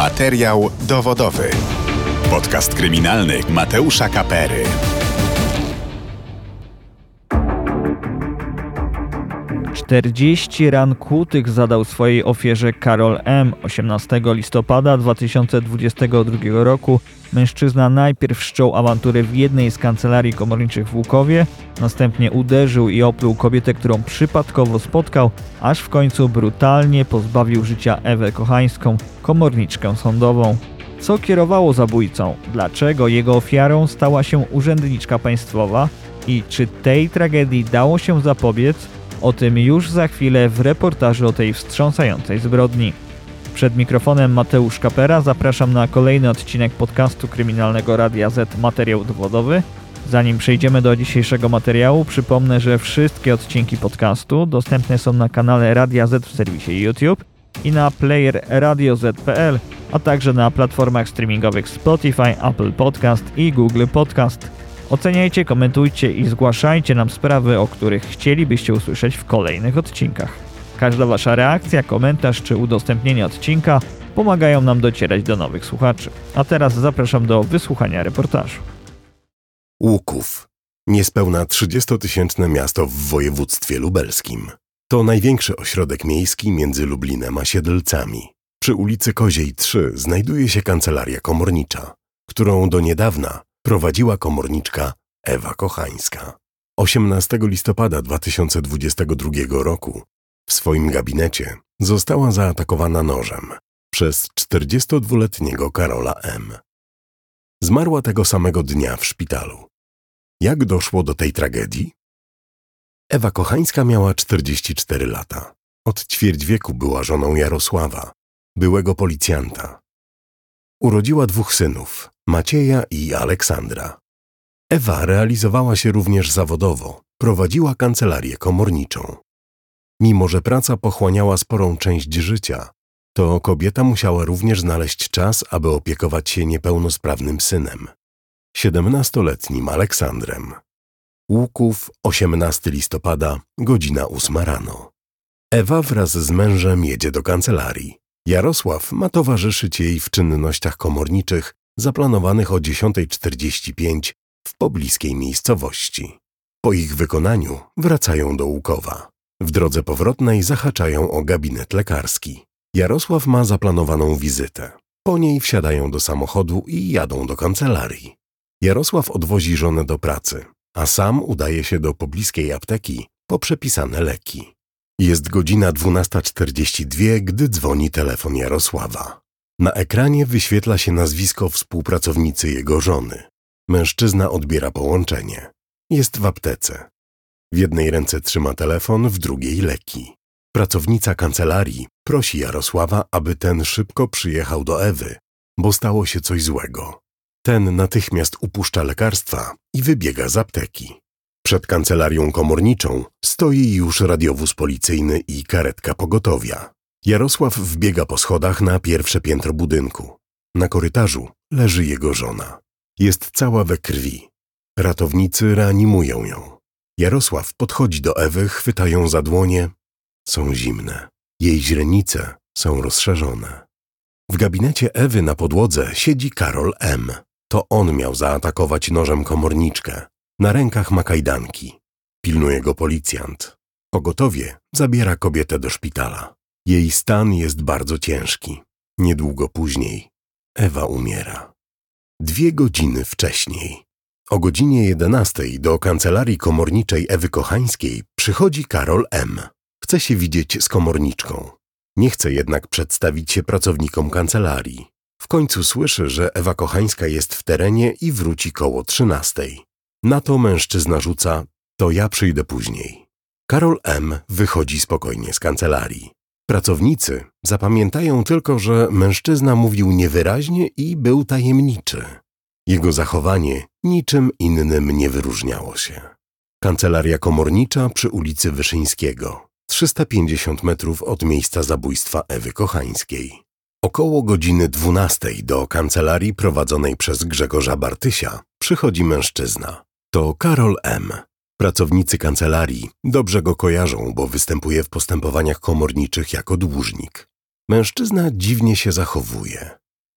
Materiał dowodowy. Podcast kryminalny Mateusza Kapery. Czterdzieści ran kłutych zadał swojej ofierze Karol M. 18 listopada 2022 roku mężczyzna najpierw wszczął awanturę w jednej z kancelarii komorniczych w Łukowie, następnie uderzył i opluł kobietę, którą przypadkowo spotkał, aż w końcu brutalnie pozbawił życia Ewę Kochańską, komorniczkę sądową. Co kierowało zabójcą? Dlaczego jego ofiarą stała się urzędniczka państwowa? I czy tej tragedii dało się zapobiec? O tym już za chwilę w reportażu o tej wstrząsającej zbrodni. Przed mikrofonem Mateusz Kapera zapraszam na kolejny odcinek podcastu Kryminalnego Radia Z Materiał Dowodowy. Zanim przejdziemy do dzisiejszego materiału, przypomnę, że wszystkie odcinki podcastu dostępne są na kanale Radia Z w serwisie YouTube i na player radioz.pl, a także na platformach streamingowych Spotify, Apple Podcast i Google Podcast. Oceniajcie, komentujcie i zgłaszajcie nam sprawy, o których chcielibyście usłyszeć w kolejnych odcinkach. Każda Wasza reakcja, komentarz czy udostępnienie odcinka pomagają nam docierać do nowych słuchaczy. A teraz zapraszam do wysłuchania reportażu. Łuków. Niespełna 30-tysięczne miasto w województwie lubelskim. To największy ośrodek miejski między Lublinem a Siedlcami. Przy ulicy Koziej 3 znajduje się kancelaria komornicza, którą do niedawna prowadziła komorniczka Ewa Kochańska. 18 listopada 2022 roku w swoim gabinecie została zaatakowana nożem przez 42-letniego Karola M. Zmarła tego samego dnia w szpitalu. Jak doszło do tej tragedii? Ewa Kochańska miała 44 lata. Od ćwierć wieku była żoną Jarosława, byłego policjanta. Urodziła dwóch synów, Macieja i Aleksandra. Ewa realizowała się również zawodowo, prowadziła kancelarię komorniczą. Mimo, że praca pochłaniała sporą część życia, to kobieta musiała również znaleźć czas, aby opiekować się niepełnosprawnym synem, siedemnastoletnim Aleksandrem. Łuków, 18 listopada, godzina 8 rano. Ewa wraz z mężem jedzie do kancelarii. Jarosław ma towarzyszyć jej w czynnościach komorniczych zaplanowanych o 10.45 w pobliskiej miejscowości. Po ich wykonaniu wracają do Łukowa. W drodze powrotnej zahaczają o gabinet lekarski. Jarosław ma zaplanowaną wizytę. Po niej wsiadają do samochodu i jadą do kancelarii. Jarosław odwozi żonę do pracy, a sam udaje się do pobliskiej apteki po przepisane leki. Jest godzina 12.42, gdy dzwoni telefon Jarosława. Na ekranie wyświetla się nazwisko współpracownicy jego żony. Mężczyzna odbiera połączenie. Jest w aptece. W jednej ręce trzyma telefon, w drugiej leki. Pracownica kancelarii prosi Jarosława, aby ten szybko przyjechał do Ewy, bo stało się coś złego. Ten natychmiast upuszcza lekarstwa i wybiega z apteki. Przed kancelarią komorniczą stoi już radiowóz policyjny i karetka pogotowia. Jarosław wbiega po schodach na pierwsze piętro budynku. Na korytarzu leży jego żona. Jest cała we krwi. Ratownicy reanimują ją. Jarosław podchodzi do Ewy, chwyta ją za dłonie. Są zimne. Jej źrenice są rozszerzone. W gabinecie Ewy na podłodze siedzi Karol M. To on miał zaatakować nożem komorniczkę. Na rękach ma kajdanki. Pilnuje go policjant. Pogotowie zabiera kobietę do szpitala. Jej stan jest bardzo ciężki. Niedługo później Ewa umiera. Dwie godziny wcześniej o godzinie 11 do kancelarii komorniczej Ewy Kochańskiej przychodzi Karol M. Chce się widzieć z komorniczką. Nie chce jednak przedstawić się pracownikom kancelarii. W końcu słyszy, że Ewa Kochańska jest w terenie i wróci koło 13. Na to mężczyzna rzuca: To ja przyjdę później. Karol M. wychodzi spokojnie z kancelarii. Pracownicy zapamiętają tylko, że mężczyzna mówił niewyraźnie i był tajemniczy. Jego zachowanie niczym innym nie wyróżniało się. Kancelaria komornicza przy ulicy Wyszyńskiego, 350 metrów od miejsca zabójstwa Ewy Kochańskiej. Około godziny 12 do kancelarii prowadzonej przez Grzegorza Bartysia przychodzi mężczyzna. To Karol M. Pracownicy kancelarii dobrze go kojarzą, bo występuje w postępowaniach komorniczych jako dłużnik. Mężczyzna dziwnie się zachowuje.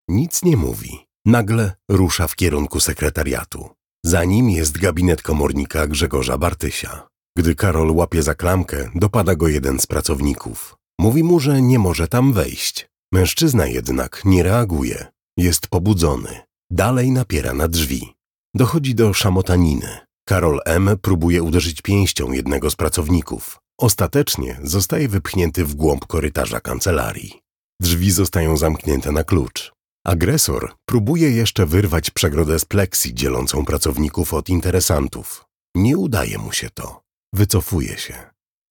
Nic nie mówi. Nagle rusza w kierunku sekretariatu. Za nim jest gabinet komornika Grzegorza Bartysia. Gdy Karol łapie za klamkę, dopada go jeden z pracowników. Mówi mu, że nie może tam wejść. Mężczyzna jednak nie reaguje. Jest pobudzony. Dalej napiera na drzwi. Dochodzi do szamotaniny. Karol M. próbuje uderzyć pięścią jednego z pracowników. Ostatecznie zostaje wypchnięty w głąb korytarza kancelarii. Drzwi zostają zamknięte na klucz. Agresor próbuje jeszcze wyrwać przegrodę z pleksji dzielącą pracowników od interesantów. Nie udaje mu się to. Wycofuje się.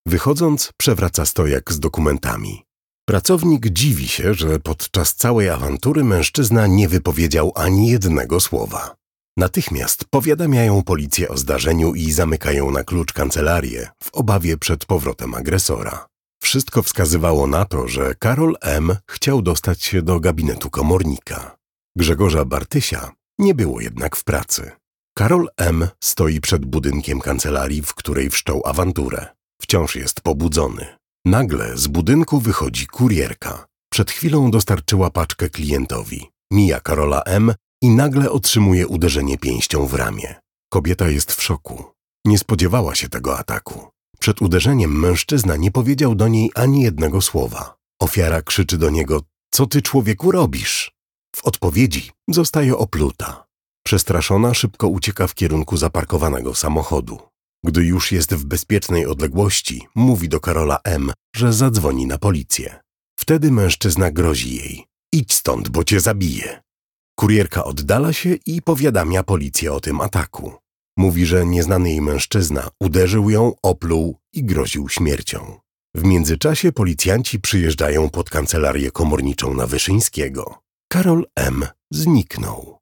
Wychodząc, przewraca stojak z dokumentami. Pracownik dziwi się, że podczas całej awantury mężczyzna nie wypowiedział ani jednego słowa. Natychmiast powiadamiają policję o zdarzeniu i zamykają na klucz kancelarię w obawie przed powrotem agresora. Wszystko wskazywało na to, że Karol M. chciał dostać się do gabinetu komornika. Grzegorza Bartysia nie było jednak w pracy. Karol M. stoi przed budynkiem kancelarii, w której wszczął awanturę. Wciąż jest pobudzony. Nagle z budynku wychodzi kurierka. Przed chwilą dostarczyła paczkę klientowi. Mija Karola M. i nagle otrzymuje uderzenie pięścią w ramię. Kobieta jest w szoku. Nie spodziewała się tego ataku. Przed uderzeniem mężczyzna nie powiedział do niej ani jednego słowa. Ofiara krzyczy do niego: Co ty człowieku robisz? W odpowiedzi zostaje opluta. Przestraszona szybko ucieka w kierunku zaparkowanego samochodu. Gdy już jest w bezpiecznej odległości, mówi do Karola M., że zadzwoni na policję. Wtedy mężczyzna grozi jej: Idź stąd, bo cię zabiję. Kurierka oddala się i powiadamia policję o tym ataku. Mówi, że nieznany jej mężczyzna uderzył ją, opluł i groził śmiercią. W międzyczasie policjanci przyjeżdżają pod kancelarię komorniczą na Wyszyńskiego. Karol M. zniknął.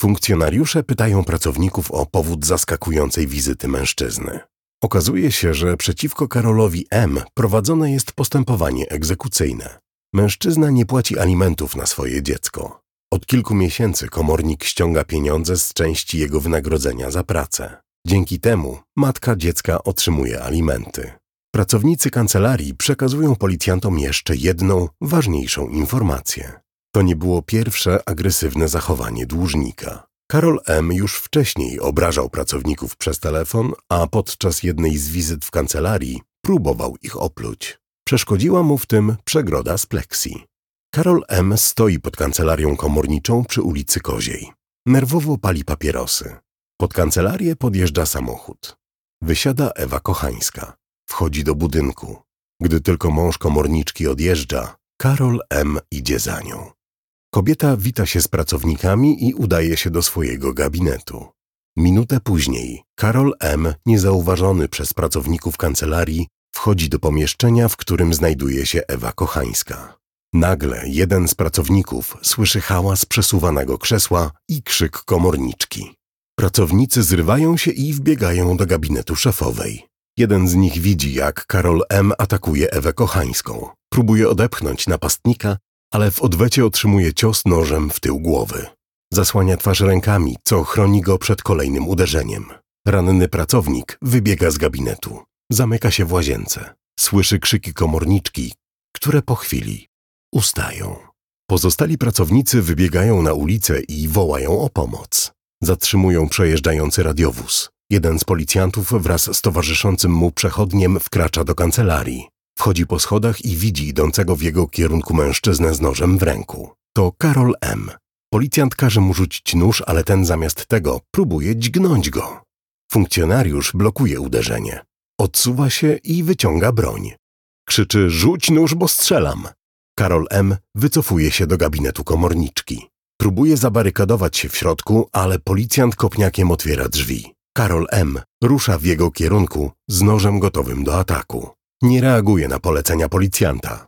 Funkcjonariusze pytają pracowników o powód zaskakującej wizyty mężczyzny. Okazuje się, że przeciwko Karolowi M. prowadzone jest postępowanie egzekucyjne. Mężczyzna nie płaci alimentów na swoje dziecko. Od kilku miesięcy komornik ściąga pieniądze z części jego wynagrodzenia za pracę. Dzięki temu matka dziecka otrzymuje alimenty. Pracownicy kancelarii przekazują policjantom jeszcze jedną, ważniejszą informację. To nie było pierwsze agresywne zachowanie dłużnika. Karol M. już wcześniej obrażał pracowników przez telefon, a podczas jednej z wizyt w kancelarii próbował ich opluć. Przeszkodziła mu w tym przegroda z pleksji. Karol M. stoi pod kancelarią komorniczą przy ulicy Koziej. Nerwowo pali papierosy. Pod kancelarię podjeżdża samochód. Wysiada Ewa Kochańska. Wchodzi do budynku. Gdy tylko mąż komorniczki odjeżdża, Karol M. idzie za nią. Kobieta wita się z pracownikami i udaje się do swojego gabinetu. Minutę później Karol M., niezauważony przez pracowników kancelarii, wchodzi do pomieszczenia, w którym znajduje się Ewa Kochańska. Nagle jeden z pracowników słyszy hałas przesuwanego krzesła i krzyk komorniczki. Pracownicy zrywają się i wbiegają do gabinetu szefowej. Jeden z nich widzi, jak Karol M. atakuje Ewę Kochańską. Próbuje odepchnąć napastnika, ale w odwecie otrzymuje cios nożem w tył głowy. Zasłania twarz rękami, co chroni go przed kolejnym uderzeniem. Ranny pracownik wybiega z gabinetu. Zamyka się w łazience. Słyszy krzyki komorniczki, które po chwili ustają. Pozostali pracownicy wybiegają na ulicę i wołają o pomoc. Zatrzymują przejeżdżający radiowóz. Jeden z policjantów wraz z towarzyszącym mu przechodniem wkracza do kancelarii. Wchodzi po schodach i widzi idącego w jego kierunku mężczyznę z nożem w ręku. To Karol M. Policjant każe mu rzucić nóż, ale ten zamiast tego próbuje dźgnąć go. Funkcjonariusz blokuje uderzenie. Odsuwa się i wyciąga broń. Krzyczy: Rzuć nóż, bo strzelam. Karol M. wycofuje się do gabinetu komorniczki. Próbuje zabarykadować się w środku, ale policjant kopniakiem otwiera drzwi. Karol M. rusza w jego kierunku z nożem gotowym do ataku. Nie reaguje na polecenia policjanta.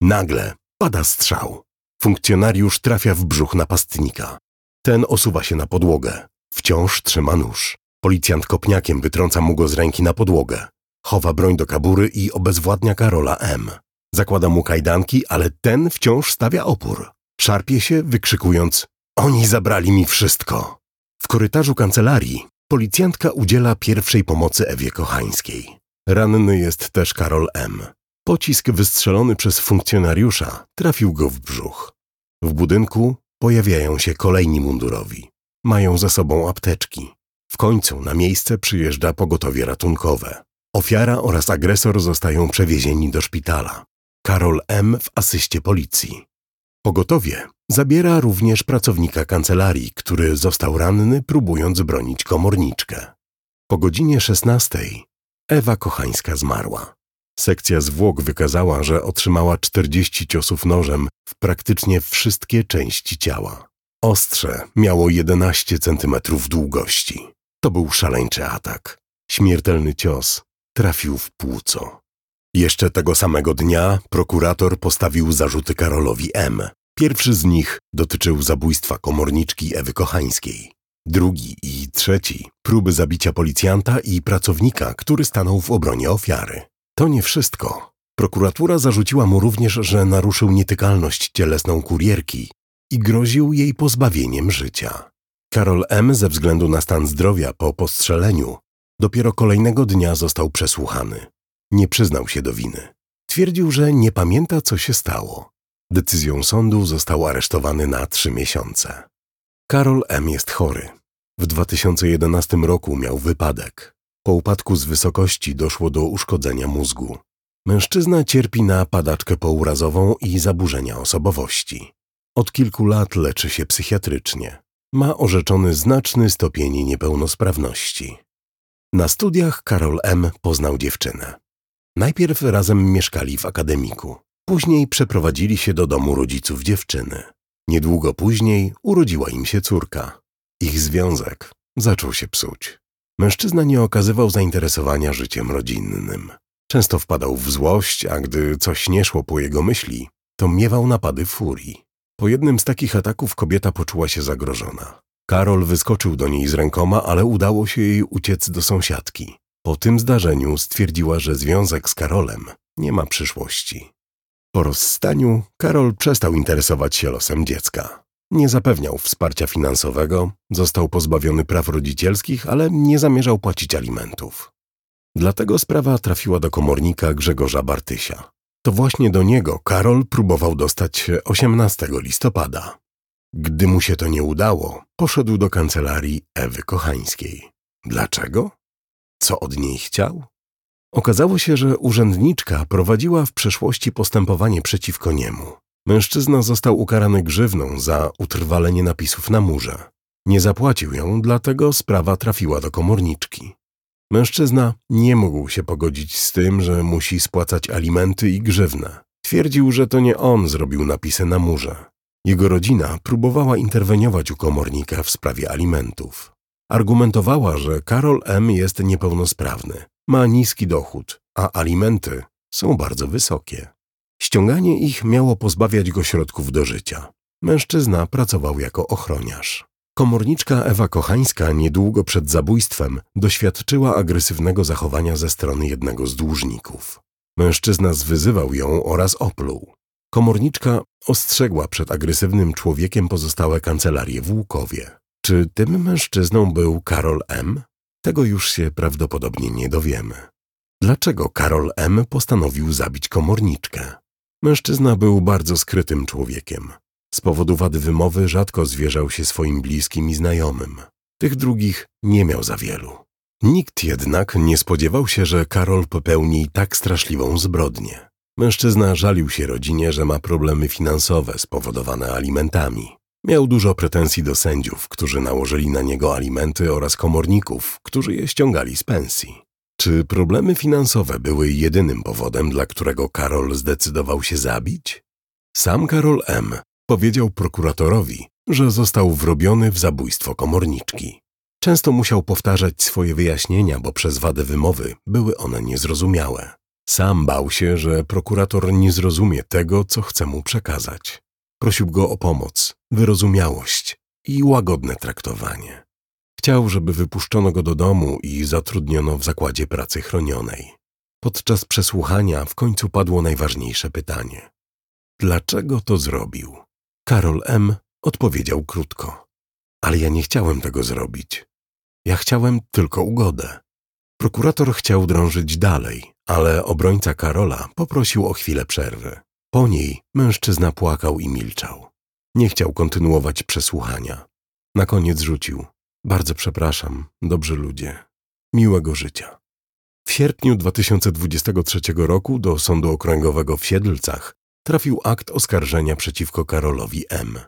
Nagle pada strzał. Funkcjonariusz trafia w brzuch napastnika. Ten osuwa się na podłogę. Wciąż trzyma nóż. Policjant kopniakiem wytrąca mu go z ręki na podłogę. Chowa broń do kabury i obezwładnia Karola M. Zakłada mu kajdanki, ale ten wciąż stawia opór. Szarpie się, wykrzykując: Oni zabrali mi wszystko. W korytarzu kancelarii policjantka udziela pierwszej pomocy Ewie Kochańskiej. Ranny jest też Karol M. Pocisk wystrzelony przez funkcjonariusza trafił go w brzuch. W budynku Pojawiają się kolejni mundurowi. Mają za sobą apteczki. W końcu na miejsce przyjeżdża pogotowie ratunkowe. Ofiara oraz agresor zostają przewiezieni do szpitala. Karol M. w asyście policji. Pogotowie zabiera również pracownika kancelarii, który został ranny próbując bronić komorniczkę. Po godzinie 16 Ewa Kochańska zmarła. Sekcja zwłok wykazała, że otrzymała 40 ciosów nożem w praktycznie wszystkie części ciała. Ostrze miało 11 cm długości. To był szaleńczy atak. Śmiertelny cios trafił w płuco. Jeszcze tego samego dnia prokurator postawił zarzuty Karolowi M. Pierwszy z nich dotyczył zabójstwa komorniczki Ewy Kochańskiej. Drugi i trzeci próby zabicia policjanta i pracownika, który stanął w obronie ofiary. To nie wszystko. Prokuratura zarzuciła mu również, że naruszył nietykalność cielesną kurierki i groził jej pozbawieniem życia. Karol M. ze względu na stan zdrowia po postrzeleniu dopiero kolejnego dnia został przesłuchany. Nie przyznał się do winy. Twierdził, że nie pamięta, co się stało. Decyzją sądu został aresztowany na trzy miesiące. Karol M. jest chory. W 2011 roku miał wypadek. Po upadku z wysokości doszło do uszkodzenia mózgu. Mężczyzna cierpi na padaczkę pourazową i zaburzenia osobowości. Od kilku lat leczy się psychiatrycznie. Ma orzeczony znaczny stopień niepełnosprawności. Na studiach Karol M. poznał dziewczynę. Najpierw razem mieszkali w akademiku. Później przeprowadzili się do domu rodziców dziewczyny. Niedługo później urodziła im się córka. Ich związek zaczął się psuć. Mężczyzna nie okazywał zainteresowania życiem rodzinnym. Często wpadał w złość, a gdy coś nie szło po jego myśli, to miewał napady furii. Po jednym z takich ataków kobieta poczuła się zagrożona. Karol wyskoczył do niej z rękoma, ale udało się jej uciec do sąsiadki. Po tym zdarzeniu stwierdziła, że związek z Karolem nie ma przyszłości. Po rozstaniu Karol przestał interesować się losem dziecka. Nie zapewniał wsparcia finansowego, został pozbawiony praw rodzicielskich, ale nie zamierzał płacić alimentów. Dlatego sprawa trafiła do komornika Grzegorza Bartysia. To właśnie do niego Karol próbował dostać się 18 listopada. Gdy mu się to nie udało, poszedł do kancelarii Ewy Kochańskiej. Dlaczego? Co od niej chciał? Okazało się, że urzędniczka prowadziła w przeszłości postępowanie przeciwko niemu. Mężczyzna został ukarany grzywną za utrwalenie napisów na murze. Nie zapłacił ją, dlatego sprawa trafiła do komorniczki. Mężczyzna nie mógł się pogodzić z tym, że musi spłacać alimenty i grzywnę. Twierdził, że to nie on zrobił napisy na murze. Jego rodzina próbowała interweniować u komornika w sprawie alimentów. Argumentowała, że Karol M. jest niepełnosprawny, ma niski dochód, a alimenty są bardzo wysokie. Ściąganie ich miało pozbawiać go środków do życia. Mężczyzna pracował jako ochroniarz. Komorniczka Ewa Kochańska niedługo przed zabójstwem doświadczyła agresywnego zachowania ze strony jednego z dłużników. Mężczyzna zwyzywał ją oraz opluł. Komorniczka ostrzegła przed agresywnym człowiekiem pozostałe kancelarie w Łukowie. Czy tym mężczyzną był Karol M? Tego już się prawdopodobnie nie dowiemy. Dlaczego Karol M postanowił zabić komorniczkę? Mężczyzna był bardzo skrytym człowiekiem. Z powodu wady wymowy rzadko zwierzał się swoim bliskim i znajomym. Tych drugich nie miał za wielu. Nikt jednak nie spodziewał się, że Karol popełni tak straszliwą zbrodnię. Mężczyzna żalił się rodzinie, że ma problemy finansowe spowodowane alimentami. Miał dużo pretensji do sędziów, którzy nałożyli na niego alimenty oraz komorników, którzy je ściągali z pensji. Czy problemy finansowe były jedynym powodem, dla którego Karol zdecydował się zabić? Sam Karol M. powiedział prokuratorowi, że został wrobiony w zabójstwo komorniczki. Często musiał powtarzać swoje wyjaśnienia, bo przez wadę wymowy były one niezrozumiałe. Sam bał się, że prokurator nie zrozumie tego, co chce mu przekazać. Prosił go o pomoc, wyrozumiałość i łagodne traktowanie. Chciał, żeby wypuszczono go do domu i zatrudniono w zakładzie pracy chronionej. Podczas przesłuchania w końcu padło najważniejsze pytanie. Dlaczego to zrobił? Karol M. odpowiedział krótko. Ale ja nie chciałem tego zrobić. Ja chciałem tylko ugodę. Prokurator chciał drążyć dalej, ale obrońca Karola poprosił o chwilę przerwy. Po niej mężczyzna płakał i milczał. Nie chciał kontynuować przesłuchania. Na koniec rzucił. Bardzo przepraszam, dobrzy ludzie. Miłego życia. W sierpniu 2023 roku do Sądu Okręgowego w Siedlcach trafił akt oskarżenia przeciwko Karolowi M.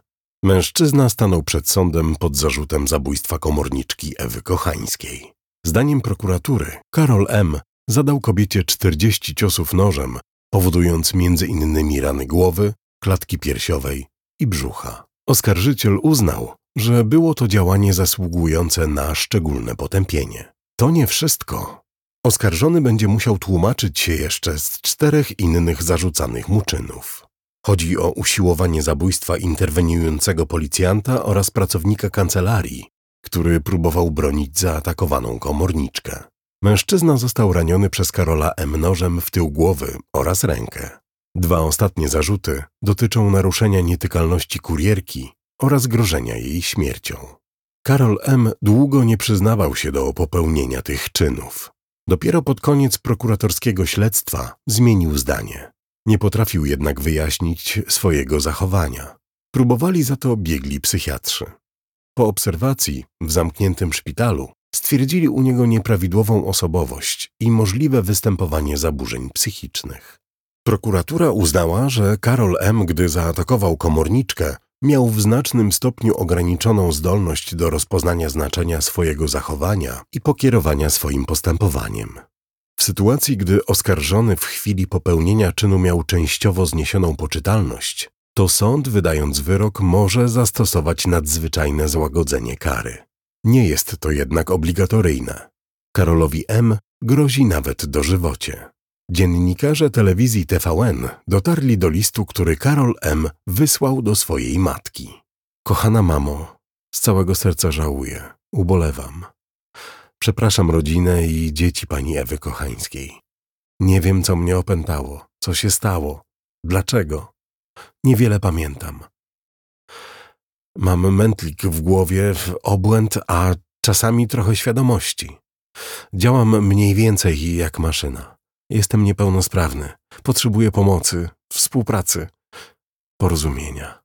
Mężczyzna stanął przed sądem pod zarzutem zabójstwa komorniczki Ewy Kochańskiej. Zdaniem prokuratury, Karol M. zadał kobiecie 40 ciosów nożem, powodując m.in. rany głowy, klatki piersiowej i brzucha. Oskarżyciel uznał, że było to działanie zasługujące na szczególne potępienie. To nie wszystko. Oskarżony będzie musiał tłumaczyć się jeszcze z czterech innych zarzucanych mu czynów. Chodzi o usiłowanie zabójstwa interweniującego policjanta oraz pracownika kancelarii, który próbował bronić zaatakowaną komorniczkę. Mężczyzna został raniony przez Karola M. nożem w tył głowy oraz rękę. Dwa ostatnie zarzuty dotyczą naruszenia nietykalności kurierki oraz grożenia jej śmiercią. Karol M. długo nie przyznawał się do popełnienia tych czynów. Dopiero pod koniec prokuratorskiego śledztwa zmienił zdanie. Nie potrafił jednak wyjaśnić swojego zachowania. Próbowali za to biegli psychiatrzy. Po obserwacji w zamkniętym szpitalu stwierdzili u niego nieprawidłową osobowość i możliwe występowanie zaburzeń psychicznych. Prokuratura uznała, że Karol M., gdy zaatakował komorniczkę, miał w znacznym stopniu ograniczoną zdolność do rozpoznania znaczenia swojego zachowania i pokierowania swoim postępowaniem. W sytuacji, gdy oskarżony w chwili popełnienia czynu miał częściowo zniesioną poczytalność, to sąd, wydając wyrok, może zastosować nadzwyczajne złagodzenie kary. Nie jest to jednak obligatoryjne. Karolowi M. grozi nawet dożywocie. Dziennikarze telewizji TVN dotarli do listu, który Karol M. wysłał do swojej matki. Kochana mamo, z całego serca żałuję, ubolewam. Przepraszam rodzinę i dzieci pani Ewy Kochańskiej. Nie wiem, co mnie opętało, co się stało, dlaczego. Niewiele pamiętam. Mam mętlik w głowie, obłęd, a czasami trochę świadomości. Działam mniej więcej jak maszyna. Jestem niepełnosprawny. Potrzebuję pomocy, współpracy, porozumienia.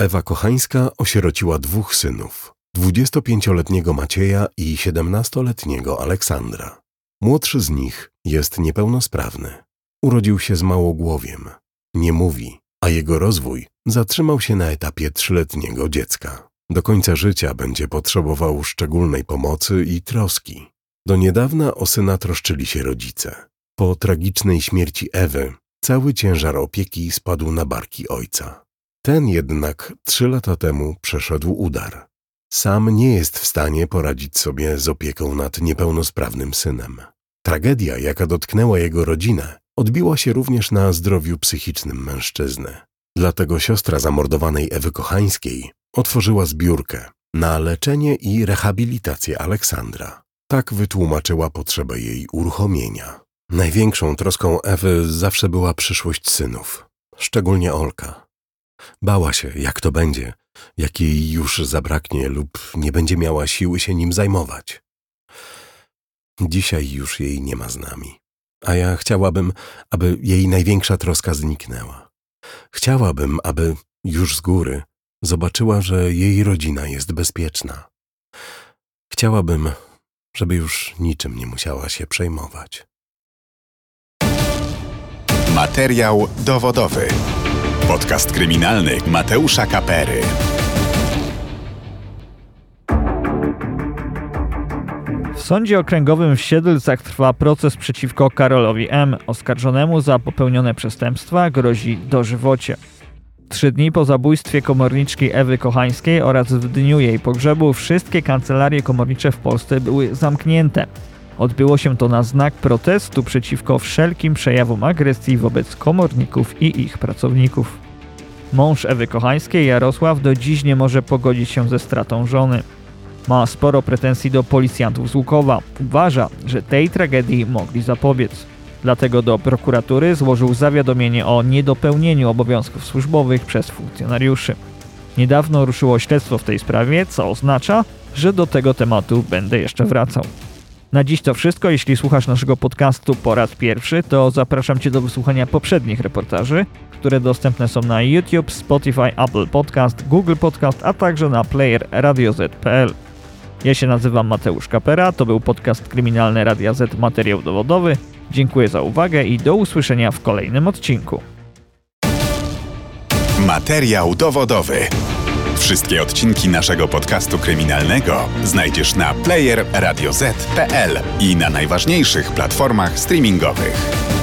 Ewa Kochańska osierociła dwóch synów. 25-letniego Macieja i 17-letniego Aleksandra. Młodszy z nich jest niepełnosprawny. Urodził się z małogłowiem. Nie mówi, a jego rozwój zatrzymał się na etapie trzyletniego dziecka. Do końca życia będzie potrzebował szczególnej pomocy i troski. Do niedawna o syna troszczyli się rodzice. Po tragicznej śmierci Ewy cały ciężar opieki spadł na barki ojca. Ten jednak trzy lata temu przeszedł udar. Sam nie jest w stanie poradzić sobie z opieką nad niepełnosprawnym synem. Tragedia, jaka dotknęła jego rodzinę, odbiła się również na zdrowiu psychicznym mężczyzny. Dlatego siostra zamordowanej Ewy Kochańskiej otworzyła zbiórkę na leczenie i rehabilitację Aleksandra. Tak wytłumaczyła potrzebę jej uruchomienia. Największą troską Ewy zawsze była przyszłość synów, szczególnie Olka. Bała się, jak to będzie, jak jej już zabraknie lub nie będzie miała siły się nim zajmować. Dzisiaj już jej nie ma z nami, a ja chciałabym, aby jej największa troska zniknęła. Chciałabym, aby już z góry zobaczyła, że jej rodzina jest bezpieczna. Chciałabym, żeby już niczym nie musiała się przejmować. Materiał dowodowy. Podcast kryminalny Mateusza Kapery. Sądzie okręgowym w Siedlcach trwa proces przeciwko Karolowi M. Oskarżonemu za popełnione przestępstwa grozi dożywocie. Trzy dni po zabójstwie komorniczki Ewy Kochańskiej oraz w dniu jej pogrzebu wszystkie kancelarie komornicze w Polsce były zamknięte. Odbyło się to na znak protestu przeciwko wszelkim przejawom agresji wobec komorników i ich pracowników. Mąż Ewy Kochańskiej, Jarosław, do dziś nie może pogodzić się ze stratą żony. Ma sporo pretensji do policjantów z Łukowa. Uważa, że tej tragedii mogli zapobiec. Dlatego do prokuratury złożył zawiadomienie o niedopełnieniu obowiązków służbowych przez funkcjonariuszy. Niedawno ruszyło śledztwo w tej sprawie, co oznacza, że do tego tematu będę jeszcze wracał. Na dziś to wszystko. Jeśli słuchasz naszego podcastu po raz pierwszy, to zapraszam Cię do wysłuchania poprzednich reportaży, które dostępne są na YouTube, Spotify, Apple Podcast, Google Podcast, a także na player radioz.pl. Ja się nazywam Mateusz Kapera, to był podcast kryminalny Radia Z Materiał Dowodowy. Dziękuję za uwagę i do usłyszenia w kolejnym odcinku. Materiał dowodowy. Wszystkie odcinki naszego podcastu kryminalnego znajdziesz na player radioz.pl i na najważniejszych platformach streamingowych.